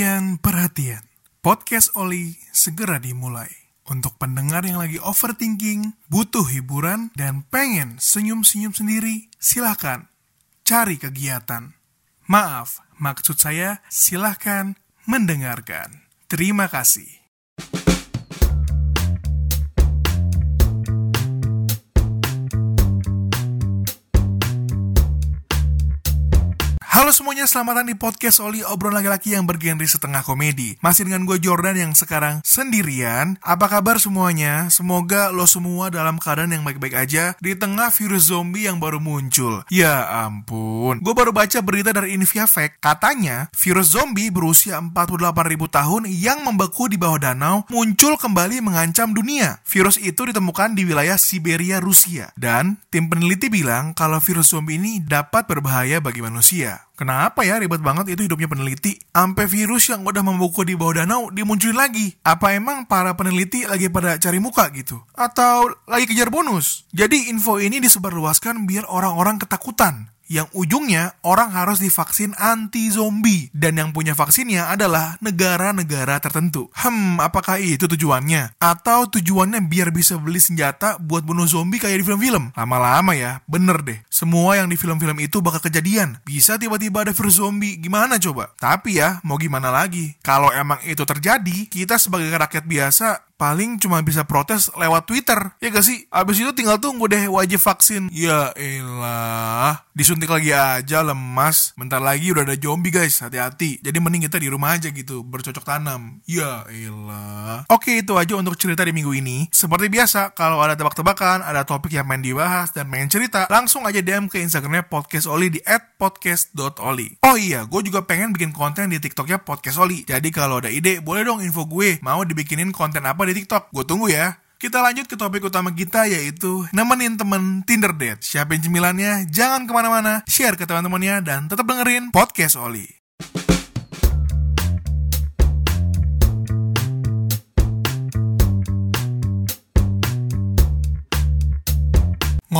Perhatian, perhatian. Podcast Oli segera dimulai. Untuk pendengar yang lagi overthinking, butuh hiburan, dan pengen senyum-senyum sendiri, silahkan cari kegiatan. Maaf, maksud saya silahkan mendengarkan. Terima kasih. Halo semuanya, selamat datang di podcast Oli Obrolan Laki-Laki yang bergenre setengah komedi. Masih dengan gue Jordan yang sekarang sendirian. Apa kabar semuanya? Semoga lo semua dalam keadaan yang baik-baik aja Di tengah virus zombie yang baru muncul. Ya ampun. Gue baru baca berita dari Inviafact Katanya, virus zombie berusia 48 ribu tahun yang membeku di bawah danau Muncul kembali mengancam dunia. Virus itu ditemukan di wilayah Siberia, Rusia. Dan tim peneliti bilang kalau virus zombie ini dapat berbahaya bagi manusia Kenapa ya ribet banget itu hidupnya peneliti? Ampe virus yang udah membuku di bawah danau dimunculin lagi. Apa emang para peneliti lagi pada cari muka gitu? Atau lagi kejar bonus? Jadi info ini disebarluaskan biar orang-orang ketakutan yang ujungnya orang harus divaksin anti zombie dan yang punya vaksinnya adalah negara-negara tertentu. Hmm, apakah itu tujuannya? Atau tujuannya biar bisa beli senjata buat bunuh zombie kayak di film-film? Lama-lama ya, bener deh. Semua yang di film-film itu bakal kejadian. Bisa tiba-tiba ada virus zombie, gimana coba? Tapi ya, mau gimana lagi? Kalau emang itu terjadi, kita sebagai rakyat biasa paling cuma bisa protes lewat Twitter. Ya gak sih? Abis itu tinggal tunggu deh wajib vaksin. Ya elah. Disuntik lagi aja lemas. Bentar lagi udah ada zombie guys. Hati-hati. Jadi mending kita di rumah aja gitu. Bercocok tanam. Ya elah. Oke itu aja untuk cerita di minggu ini. Seperti biasa, kalau ada tebak-tebakan, ada topik yang main dibahas, dan main cerita, langsung aja DM ke Instagramnya Podcast Oli di @podcast.oli. Oh iya, gue juga pengen bikin konten di TikToknya Podcast Oli. Jadi kalau ada ide, boleh dong info gue. Mau dibikinin konten apa TikTok. Gue tunggu ya. Kita lanjut ke topik utama kita yaitu nemenin temen Tinder date. Siapin cemilannya, jangan ke mana-mana, share ke teman-temannya, dan tetap dengerin Podcast Oli.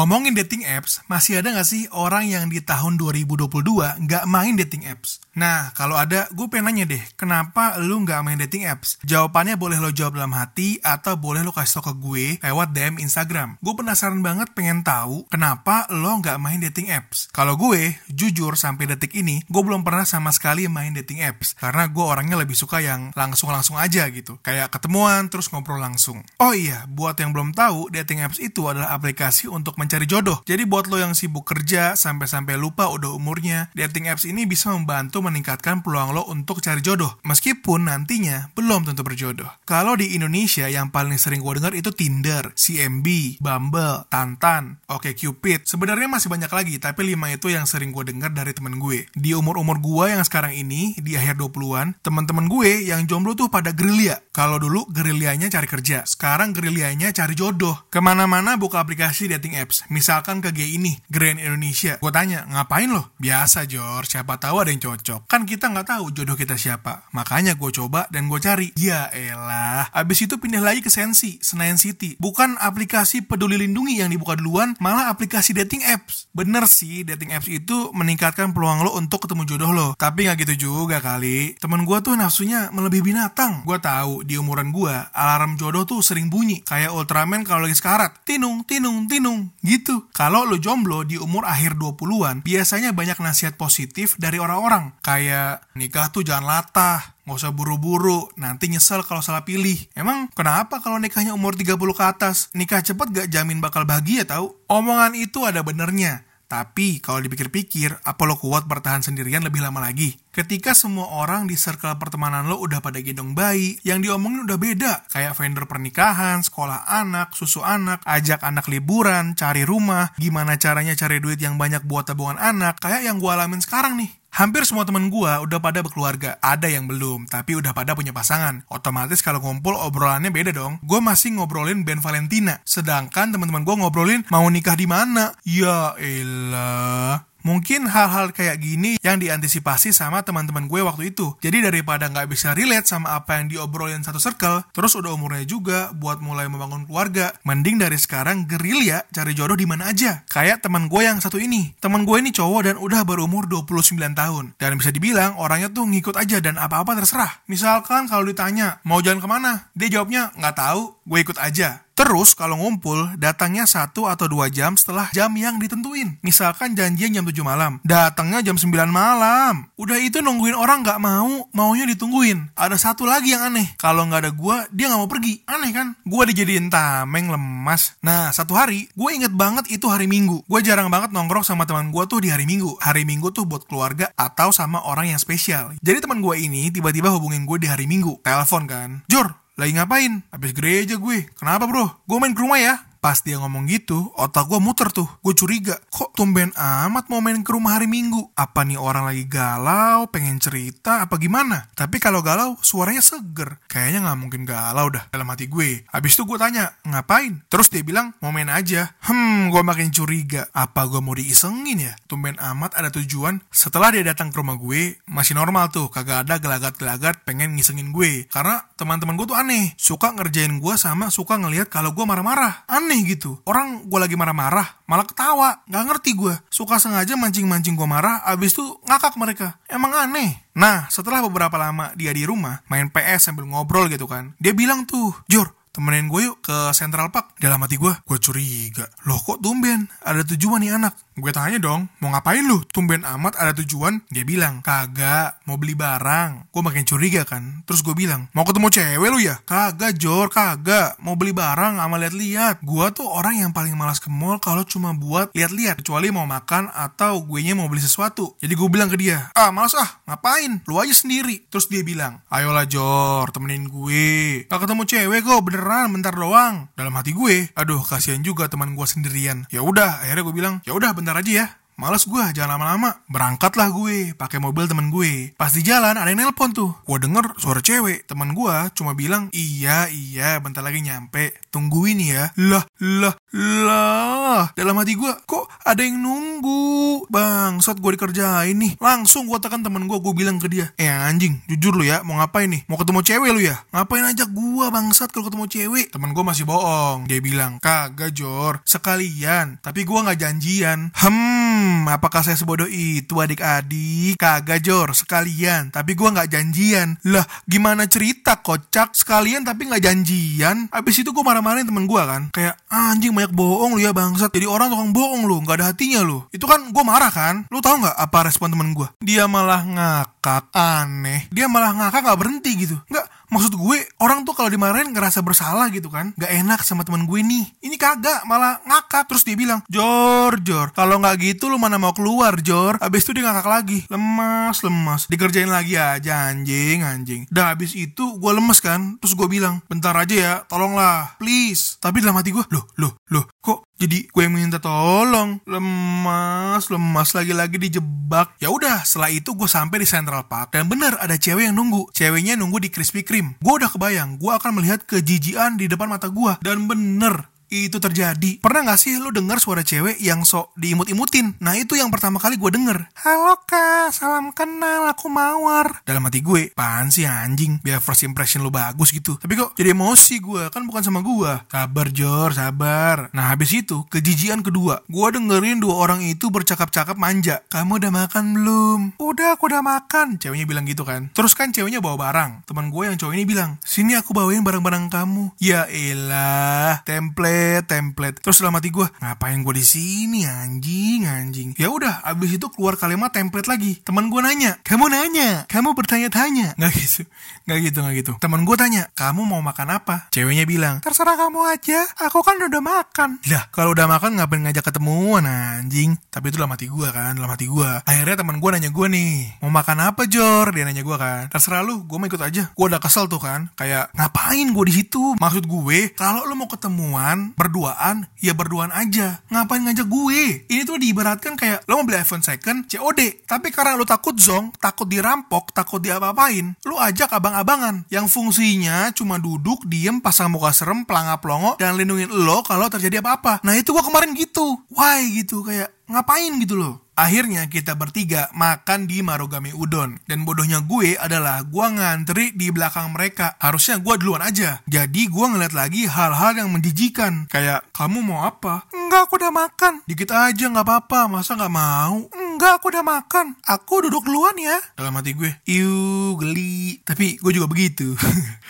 Ngomongin dating apps, masih ada nggak sih orang yang di tahun 2022 nggak main dating apps? Nah, kalau ada, gue pengen nanya deh, kenapa lu nggak main dating apps? Jawabannya boleh lo jawab dalam hati, atau boleh lo kasih tau ke gue lewat DM Instagram. Gue penasaran banget pengen tahu, kenapa lo nggak main dating apps? Kalau gue, jujur sampai detik ini, gue belum pernah sama sekali main dating apps. Karena gue orangnya lebih suka yang langsung-langsung aja gitu. Kayak ketemuan, terus ngobrol langsung. Oh iya, buat yang belum tahu, dating apps itu adalah aplikasi untuk mencari jodoh. Jadi buat lo yang sibuk kerja sampai-sampai lupa udah umurnya, dating apps ini bisa membantu meningkatkan peluang lo untuk cari jodoh. Meskipun nantinya belum tentu berjodoh. Kalau di Indonesia yang paling sering gue dengar itu Tinder, CMB, Bumble, Tantan, Oke Cupid. Sebenarnya masih banyak lagi, tapi lima itu yang sering gue dengar dari temen gue. Di umur-umur gue yang sekarang ini, di akhir 20-an, teman-teman gue yang jomblo tuh pada gerilya. Kalau dulu gerilyanya cari kerja, sekarang gerilyanya cari jodoh. Ke mana-mana buka aplikasi dating apps Misalkan ke ini, Grand Indonesia. Gue tanya, ngapain lo? Biasa, Jor. Siapa tahu ada yang cocok. Kan kita nggak tahu jodoh kita siapa. Makanya gue coba dan gue cari. Ya elah. Abis itu pindah lagi ke Sensi, Senayan City. Bukan aplikasi peduli lindungi yang dibuka duluan, malah aplikasi dating apps. Bener sih, dating apps itu meningkatkan peluang lo untuk ketemu jodoh lo. Tapi nggak gitu juga kali. Temen gue tuh nafsunya melebihi binatang. Gue tahu di umuran gue, alarm jodoh tuh sering bunyi. Kayak Ultraman kalau lagi sekarat. Tinung, tinung, tinung. Gitu. Kalau lo jomblo di umur akhir 20-an, biasanya banyak nasihat positif dari orang-orang. Kayak, nikah tuh jangan latah, nggak usah buru-buru, nanti nyesel kalau salah pilih. Emang kenapa kalau nikahnya umur 30 ke atas? Nikah cepat gak jamin bakal bahagia tahu? Omongan itu ada benernya. Tapi kalau dipikir-pikir, apa lo kuat bertahan sendirian lebih lama lagi? Ketika semua orang di circle pertemanan lo udah pada gendong bayi, yang diomongin udah beda. Kayak vendor pernikahan, sekolah anak, susu anak, ajak anak liburan, cari rumah, gimana caranya cari duit yang banyak buat tabungan anak, kayak yang gue alamin sekarang nih. Hampir semua temen gue udah pada berkeluarga, ada yang belum, tapi udah pada punya pasangan. Otomatis kalau ngumpul obrolannya beda dong. Gue masih ngobrolin band Valentina, sedangkan teman-teman gue ngobrolin mau nikah di mana. Ya elah. Mungkin hal-hal kayak gini yang diantisipasi sama teman-teman gue waktu itu. Jadi daripada nggak bisa relate sama apa yang diobrolin satu circle, terus udah umurnya juga buat mulai membangun keluarga, mending dari sekarang gerilya cari jodoh di mana aja. Kayak teman gue yang satu ini. Teman gue ini cowok dan udah berumur 29 tahun. Dan bisa dibilang orangnya tuh ngikut aja dan apa-apa terserah. Misalkan kalau ditanya, mau jalan ke mana? Dia jawabnya, nggak tahu, gue ikut aja. Terus kalau ngumpul, datangnya satu atau dua jam setelah jam yang ditentuin. Misalkan janjian jam 7 malam, datangnya jam 9 malam. Udah itu nungguin orang nggak mau, maunya ditungguin. Ada satu lagi yang aneh, kalau nggak ada gua, dia nggak mau pergi. Aneh kan? Gua dijadiin tameng lemas. Nah, satu hari, gue inget banget itu hari Minggu. Gue jarang banget nongkrong sama teman gua tuh di hari Minggu. Hari Minggu tuh buat keluarga atau sama orang yang spesial. Jadi teman gue ini tiba-tiba hubungin gue di hari Minggu. Telepon kan. Jor, lagi ngapain? Habis gereja gue. Kenapa bro? Gue main ke rumah ya. Pas dia ngomong gitu, otak gue muter tuh. Gue curiga, kok tumben amat mau main ke rumah hari Minggu? Apa nih orang lagi galau, pengen cerita, apa gimana? Tapi kalau galau, suaranya seger. Kayaknya nggak mungkin galau dah dalam hati gue. Habis itu gue tanya, ngapain? Terus dia bilang, mau main aja. Hmm, gue makin curiga. Apa gue mau diisengin ya? Tumben amat ada tujuan. Setelah dia datang ke rumah gue, masih normal tuh. Kagak ada gelagat-gelagat pengen ngisengin gue. Karena teman-teman gue tuh aneh. Suka ngerjain gue sama suka ngelihat kalau gue marah-marah. Aneh aneh gitu. Orang gue lagi marah-marah, malah ketawa. Gak ngerti gue. Suka sengaja mancing-mancing gue marah, abis itu ngakak mereka. Emang aneh. Nah, setelah beberapa lama dia di rumah, main PS sambil ngobrol gitu kan. Dia bilang tuh, Jor, temenin gue yuk ke Central Park. Dalam hati gue, gue curiga. Loh kok tumben? Ada tujuan nih anak. Gue tanya dong, mau ngapain lu? Tumben amat ada tujuan. Dia bilang, kagak, mau beli barang. Gue makin curiga kan. Terus gue bilang, mau ketemu cewek lu ya? Kagak, Jor, kagak. Mau beli barang sama lihat-lihat. Gue tuh orang yang paling malas ke mall kalau cuma buat lihat-lihat. Kecuali mau makan atau gue nya mau beli sesuatu. Jadi gue bilang ke dia, ah malas ah, ngapain? Lu aja sendiri. Terus dia bilang, ayolah Jor, temenin gue. Gak ketemu cewek kok, beneran, bentar doang. Dalam hati gue, aduh kasihan juga teman gue sendirian. Ya udah, akhirnya gue bilang, ya udah bentar bentar aja ya. Males gue, jangan lama-lama. Berangkatlah gue, pakai mobil temen gue. Pas di jalan ada yang nelpon tuh. Gue denger suara cewek. Temen gue cuma bilang, iya, iya, bentar lagi nyampe. Tungguin ya. Lah, lah, lah. Dalam hati gue, kok ada yang nunggu? Bang, saat gue dikerjain nih. Langsung gue tekan temen gue, gue bilang ke dia. Eh anjing, jujur lu ya, mau ngapain nih? Mau ketemu cewek lu ya? Ngapain aja gue bangsat kalau ketemu cewek? Temen gue masih bohong. Dia bilang, kagak Jor, sekalian. Tapi gue gak janjian. Hmm, Hmm, apakah saya sebodoh itu adik-adik? Kagak Jor, sekalian. Tapi gue nggak janjian. Lah, gimana cerita kocak? Sekalian tapi nggak janjian. Abis itu gue marah-marahin temen gue kan. Kayak, ah, anjing banyak bohong lu ya bangsat. Jadi orang tukang bohong lu, nggak ada hatinya lu. Itu kan gue marah kan. Lu tahu nggak apa respon temen gue? Dia malah ngakak, aneh. Dia malah ngakak nggak berhenti gitu. Nggak, maksud gue orang tuh kalau dimarahin ngerasa bersalah gitu kan. Gak enak sama temen gue nih. Ini kagak malah ngakak. Terus dia bilang Jor Jor kalau nggak gitu lu mana mau keluar Jor. Abis itu dia ngakak lagi. Lemas lemas. Dikerjain lagi aja anjing anjing. Dah abis itu gue lemes kan. Terus gue bilang bentar aja ya tolonglah. Please. Tapi dalam hati gue loh loh loh kok jadi gue minta tolong. Lemas lemas lagi-lagi dijebak. Ya udah setelah itu gue sampai di Central Park. Dan bener ada cewek yang nunggu. Ceweknya nunggu di Krispy Kreme. Gue udah kebayang gue akan melihat kejijian di depan mata gue. Dan bener itu terjadi. Pernah gak sih lu denger suara cewek yang sok diimut-imutin? Nah itu yang pertama kali gue denger. Halo kak, salam kenal, aku Mawar. Dalam hati gue, pan sih anjing, biar first impression lu bagus gitu. Tapi kok jadi emosi gue, kan bukan sama gue. Sabar Jor, sabar. Nah habis itu, kejijian kedua. Gue dengerin dua orang itu bercakap-cakap manja. Kamu udah makan belum? Udah, aku udah makan. Ceweknya bilang gitu kan. Terus kan ceweknya bawa barang. Teman gue yang cowok ini bilang, sini aku bawain barang-barang kamu. Ya elah, template template. Template terus dalam hati gue ngapain gue di sini anjing anjing? Ya udah abis itu keluar kalimat template lagi. Teman gue nanya kamu nanya? Kamu bertanya-tanya? Nggak gitu. Nggak gitu nggak gitu. Teman gue tanya kamu mau makan apa? Ceweknya bilang terserah kamu aja. Aku kan udah makan. Lah kalau udah makan ngapain ngajak ketemuan anjing. Tapi itu dalam hati gue kan dalam hati gue akhirnya teman gue nanya gue nih mau makan apa Jor? Dia nanya gue kan. Terserah lu gue mau ikut aja. Gue udah kesel tuh kan kayak ngapain gue di situ? Maksud gue kalau lu mau ketemuan berduaan, ya berduaan aja. Ngapain ngajak gue? Ini tuh diibaratkan kayak lo mau beli iPhone second COD. Tapi karena lo takut zong, takut dirampok, takut diapa-apain, lo ajak abang-abangan. Yang fungsinya cuma duduk, diem, pasang muka serem, pelangap-pelongo, dan lindungin lo kalau terjadi apa-apa. Nah itu gue kemarin gitu. Why gitu, kayak ngapain gitu loh Akhirnya kita bertiga makan di Marugame Udon. Dan bodohnya gue adalah gue ngantri di belakang mereka. Harusnya gue duluan aja. Jadi gue ngeliat lagi hal-hal yang menjijikan. Kayak, kamu mau apa? Enggak, aku udah makan. Dikit aja nggak apa-apa, masa nggak mau? Enggak, aku udah makan. Aku duduk duluan ya. Dalam hati gue, iu geli. Tapi gue juga begitu.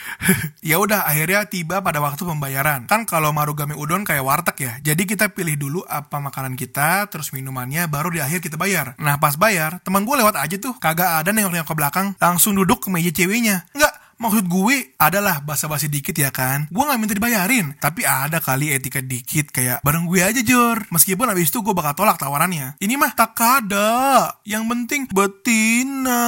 ya udah, akhirnya tiba pada waktu pembayaran. Kan kalau Marugame Udon kayak warteg ya. Jadi kita pilih dulu apa makanan kita, terus minumannya, baru di akhir kita bayar. Nah pas bayar, teman gue lewat aja tuh. Kagak ada nengok-nengok ke belakang, langsung duduk ke meja ceweknya. Enggak, Maksud gue adalah basa-basi dikit ya kan. Gue gak minta dibayarin. Tapi ada kali etika dikit kayak bareng gue aja Jor. Meskipun abis itu gue bakal tolak tawarannya. Ini mah tak ada. Yang penting betina.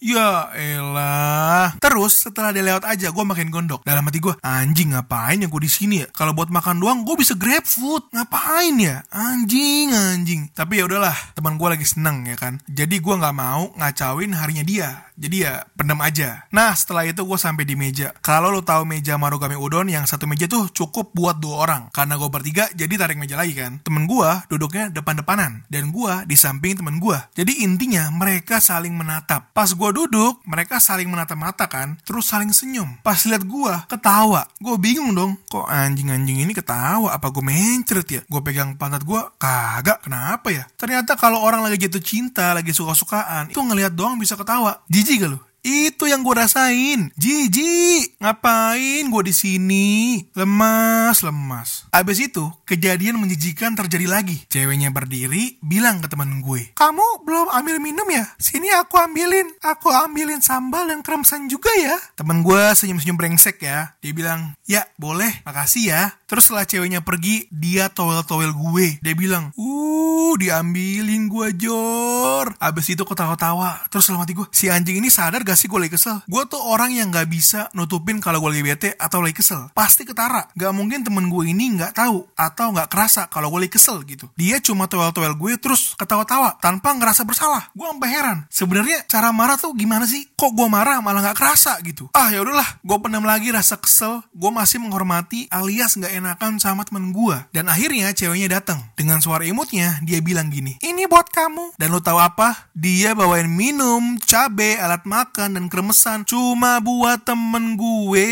Ya elah. Terus setelah dia lewat aja gue makin gondok. Dalam hati gue anjing ngapain ya gue di sini ya. Kalau buat makan doang gue bisa grab food. Ngapain ya? Anjing anjing. Tapi ya udahlah teman gue lagi seneng ya kan. Jadi gue gak mau ngacauin harinya dia. Jadi ya pendam aja. Nah setelah setelah itu gue sampai di meja. Kalau lo tahu meja Marugame Udon yang satu meja tuh cukup buat dua orang. Karena gue bertiga jadi tarik meja lagi kan. Temen gue duduknya depan-depanan. Dan gue di samping temen gue. Jadi intinya mereka saling menatap. Pas gue duduk, mereka saling menatap mata kan. Terus saling senyum. Pas lihat gue, ketawa. Gue bingung dong. Kok anjing-anjing ini ketawa? Apa gue mencret ya? Gue pegang pantat gue, kagak. Kenapa ya? Ternyata kalau orang lagi jatuh cinta, lagi suka-sukaan, itu ngelihat doang bisa ketawa. Jijik gak lu? Itu yang gue rasain. Jiji, ngapain gue di sini? Lemas, lemas. Abis itu, kejadian menjijikan terjadi lagi. Ceweknya berdiri, bilang ke teman gue, Kamu belum ambil minum ya? Sini aku ambilin. Aku ambilin sambal dan kremsan juga ya. Temen gue senyum-senyum brengsek ya. Dia bilang, ya boleh, makasih ya. Terus setelah ceweknya pergi, dia towel-towel gue. Dia bilang, uh, diambilin gue Jor. Abis itu ketawa-tawa. Terus selama gue, si anjing ini sadar gak sih gue lagi kesel? Gue tuh orang yang gak bisa nutupin kalau gue lagi bete atau lagi kesel. Pasti ketara. Gak mungkin temen gue ini gak tahu atau gak kerasa kalau gue lagi kesel gitu. Dia cuma towel-towel gue terus ketawa-tawa tanpa ngerasa bersalah. Gue sampai heran. Sebenarnya cara marah tuh gimana sih? Kok gue marah malah gak kerasa gitu? Ah ya udahlah, gue pendam lagi rasa kesel. Gue masih menghormati alias gak enakan sama temen gue. Dan akhirnya ceweknya datang. Dengan suara imutnya, dia bilang gini, ini buat kamu. Dan lo tahu apa? Dia bawain minum, cabe, alat makan, dan kremesan cuma buat temen gue.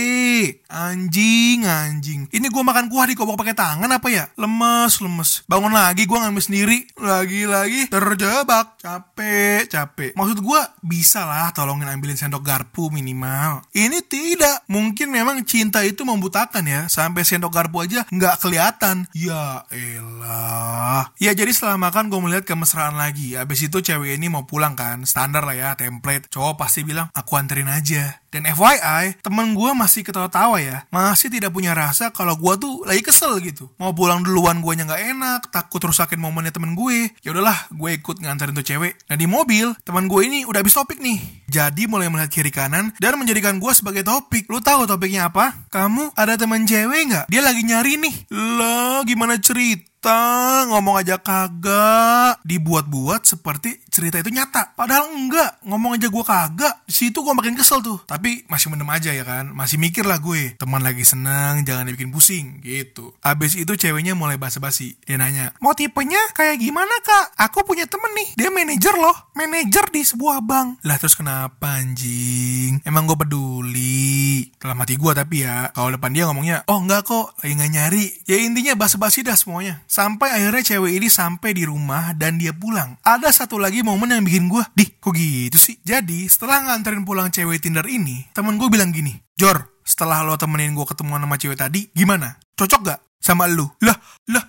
Anjing, anjing. Ini gue makan kuah di kobok pakai tangan apa ya? Lemes, lemes. Bangun lagi gue ngambil sendiri. Lagi-lagi terjebak. Capek, capek. Maksud gue bisa lah tolongin ambilin sendok garpu minimal. Ini tidak. Mungkin memang cinta itu membutakan ya. Sampai sendok garpu aja nggak kelihatan. Ya elah. Ya jadi setelah makan gue melihat kemesraan lagi. Abis itu cewek ini mau pulang kan. Standar lah ya, template. Cowok pasti bilang bilang, aku anterin aja. Dan FYI, temen gue masih ketawa-tawa ya. Masih tidak punya rasa kalau gue tuh lagi kesel gitu. Mau pulang duluan gue nggak enak, takut rusakin momennya temen gue. Ya udahlah, gue ikut nganterin tuh cewek. Nah di mobil, teman gue ini udah habis topik nih. Jadi mulai melihat kiri kanan dan menjadikan gue sebagai topik. Lu tahu topiknya apa? Kamu ada teman cewek nggak? Dia lagi nyari nih. Lo gimana cerita? Kita ngomong aja kagak. Dibuat-buat seperti cerita itu nyata. Padahal enggak ngomong aja gue kagak. Di situ gue makin kesel tuh. Tapi masih mendem aja ya kan. Masih mikir lah gue. Teman lagi seneng jangan dibikin pusing gitu. Abis itu ceweknya mulai basa-basi. Dia nanya mau tipenya kayak gimana kak? Aku punya temen nih. Dia manajer loh. Manajer di sebuah bank. Lah terus kenapa anjing? Emang gue peduli. Dalam hati gue tapi ya kalau depan dia ngomongnya oh enggak kok. Lagi nggak nyari. Ya intinya basa-basi dah semuanya Sampai akhirnya cewek ini sampai di rumah dan dia pulang. Ada satu lagi momen yang bikin gue, di kok gitu sih? Jadi setelah nganterin pulang cewek Tinder ini, temen gue bilang gini, Jor, setelah lo temenin gue ketemuan sama cewek tadi, gimana? Cocok gak sama lu? Lah, lah,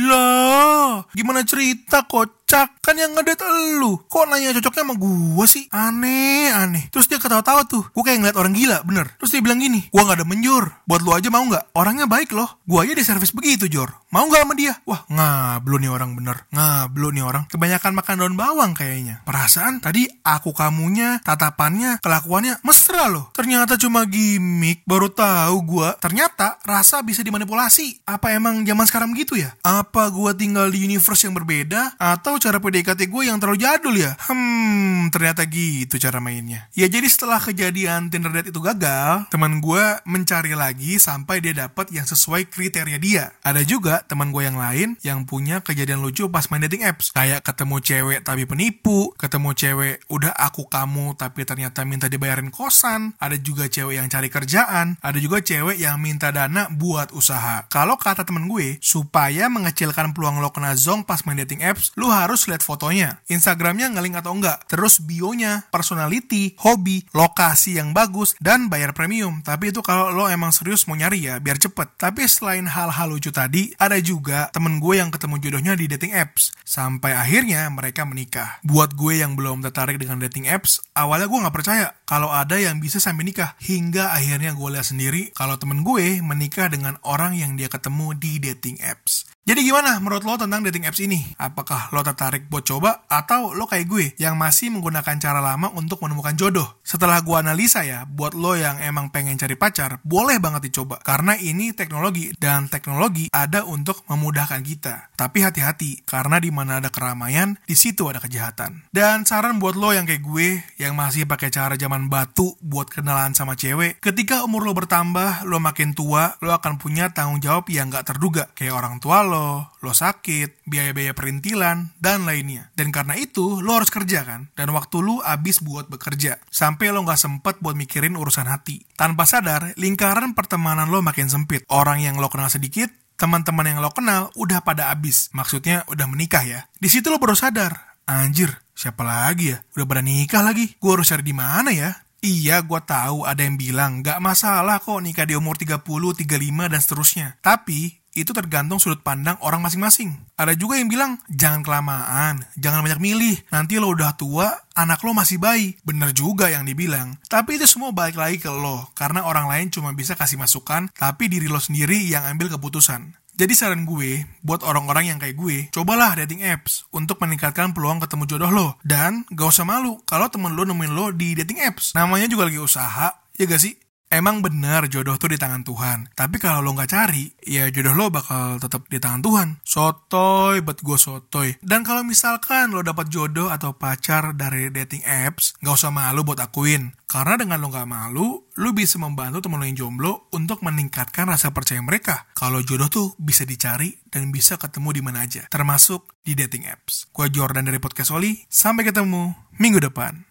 lah, gimana cerita kok kocak kan yang ngedate lu. Kok nanya cocoknya sama gue sih? Aneh aneh. Terus dia ketawa-tawa tuh. Gue kayak ngeliat orang gila bener. Terus dia bilang gini gue nggak ada menjur. Buat lu aja mau nggak? Orangnya baik loh. Gue aja di servis begitu Jor. Mau nggak sama dia? Wah ngablu nih orang bener. Ngablu nih orang. Kebanyakan makan daun bawang kayaknya. Perasaan tadi aku kamunya tatapannya kelakuannya mesra loh. Ternyata cuma gimmick baru tahu gue ternyata rasa bisa dimanipulasi. Apa emang zaman sekarang gitu ya? Apa gue tinggal di universe yang berbeda? Atau Oh, cara PDKT gue yang terlalu jadul ya? Hmm, ternyata gitu cara mainnya. Ya jadi setelah kejadian Tinder date itu gagal, teman gue mencari lagi sampai dia dapat yang sesuai kriteria dia. Ada juga teman gue yang lain yang punya kejadian lucu pas main dating apps. Kayak ketemu cewek tapi penipu, ketemu cewek udah aku kamu tapi ternyata minta dibayarin kosan, ada juga cewek yang cari kerjaan, ada juga cewek yang minta dana buat usaha. Kalau kata temen gue, supaya mengecilkan peluang lo kena zong pas main dating apps, lu harus lihat fotonya. Instagramnya ngeling atau enggak, terus bionya, personality, hobi, lokasi yang bagus, dan bayar premium. Tapi itu kalau lo emang serius mau nyari ya, biar cepet. Tapi selain hal-hal lucu tadi, ada juga temen gue yang ketemu jodohnya di dating apps. Sampai akhirnya mereka menikah. Buat gue yang belum tertarik dengan dating apps, awalnya gue nggak percaya kalau ada yang bisa sampai nikah. Hingga akhirnya gue lihat sendiri kalau temen gue menikah dengan orang yang dia ketemu di dating apps. Jadi gimana menurut lo tentang dating apps ini? Apakah lo tertarik buat coba atau lo kayak gue yang masih menggunakan cara lama untuk menemukan jodoh? Setelah gue analisa ya, buat lo yang emang pengen cari pacar, boleh banget dicoba. Karena ini teknologi dan teknologi ada untuk memudahkan kita. Tapi hati-hati, karena di mana ada keramaian, di situ ada kejahatan. Dan saran buat lo yang kayak gue, yang masih pakai cara zaman batu buat kenalan sama cewek, ketika umur lo bertambah, lo makin tua, lo akan punya tanggung jawab yang gak terduga. Kayak orang tua lo, lo, lo sakit, biaya-biaya perintilan, dan lainnya. Dan karena itu, lo harus kerja kan? Dan waktu lo habis buat bekerja. Sampai lo nggak sempet buat mikirin urusan hati. Tanpa sadar, lingkaran pertemanan lo makin sempit. Orang yang lo kenal sedikit, teman-teman yang lo kenal udah pada habis. Maksudnya udah menikah ya. Di situ lo baru sadar, anjir, siapa lagi ya? Udah pada nikah lagi. Gue harus cari di mana ya? Iya, gue tahu ada yang bilang gak masalah kok nikah di umur 30, 35, dan seterusnya. Tapi itu tergantung sudut pandang orang masing-masing. Ada juga yang bilang, jangan kelamaan, jangan banyak milih, nanti lo udah tua, anak lo masih bayi. Bener juga yang dibilang. Tapi itu semua balik lagi ke lo, karena orang lain cuma bisa kasih masukan, tapi diri lo sendiri yang ambil keputusan. Jadi saran gue, buat orang-orang yang kayak gue, cobalah dating apps untuk meningkatkan peluang ketemu jodoh lo. Dan gak usah malu kalau temen lo nemuin lo di dating apps. Namanya juga lagi usaha, ya gak sih? Emang benar jodoh tuh di tangan Tuhan. Tapi kalau lo nggak cari, ya jodoh lo bakal tetap di tangan Tuhan. Sotoy, bet gue sotoy. Dan kalau misalkan lo dapat jodoh atau pacar dari dating apps, nggak usah malu buat akuin. Karena dengan lo nggak malu, lo bisa membantu temen lo yang jomblo untuk meningkatkan rasa percaya mereka. Kalau jodoh tuh bisa dicari dan bisa ketemu di mana aja, termasuk di dating apps. Gue Jordan dari Podcast Oli, sampai ketemu minggu depan.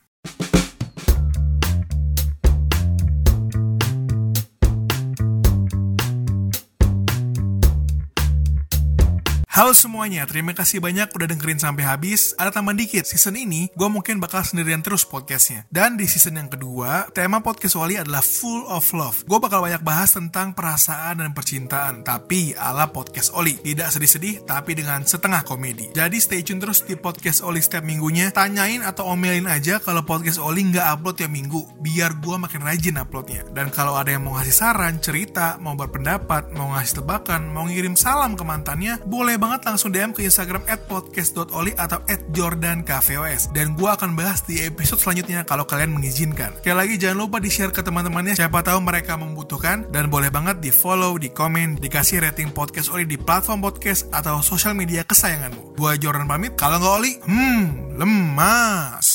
Halo semuanya, terima kasih banyak udah dengerin sampai habis. Ada tambahan dikit, season ini gue mungkin bakal sendirian terus podcastnya. Dan di season yang kedua, tema podcast Wali adalah Full of Love. Gue bakal banyak bahas tentang perasaan dan percintaan, tapi ala podcast Oli. Tidak sedih-sedih, tapi dengan setengah komedi. Jadi stay tune terus di podcast Oli setiap minggunya. Tanyain atau omelin aja kalau podcast Oli nggak upload tiap minggu, biar gue makin rajin uploadnya. Dan kalau ada yang mau ngasih saran, cerita, mau berpendapat, mau ngasih tebakan, mau ngirim salam ke mantannya, boleh banget langsung DM ke Instagram at podcast.oli atau at jordankvos. Dan gue akan bahas di episode selanjutnya kalau kalian mengizinkan. Sekali lagi jangan lupa di-share ke teman-temannya siapa tahu mereka membutuhkan. Dan boleh banget di follow, di komen, dikasih rating podcast Oli di platform podcast atau sosial media kesayanganmu. Gue Jordan pamit, kalau nggak Oli, hmm, lemas.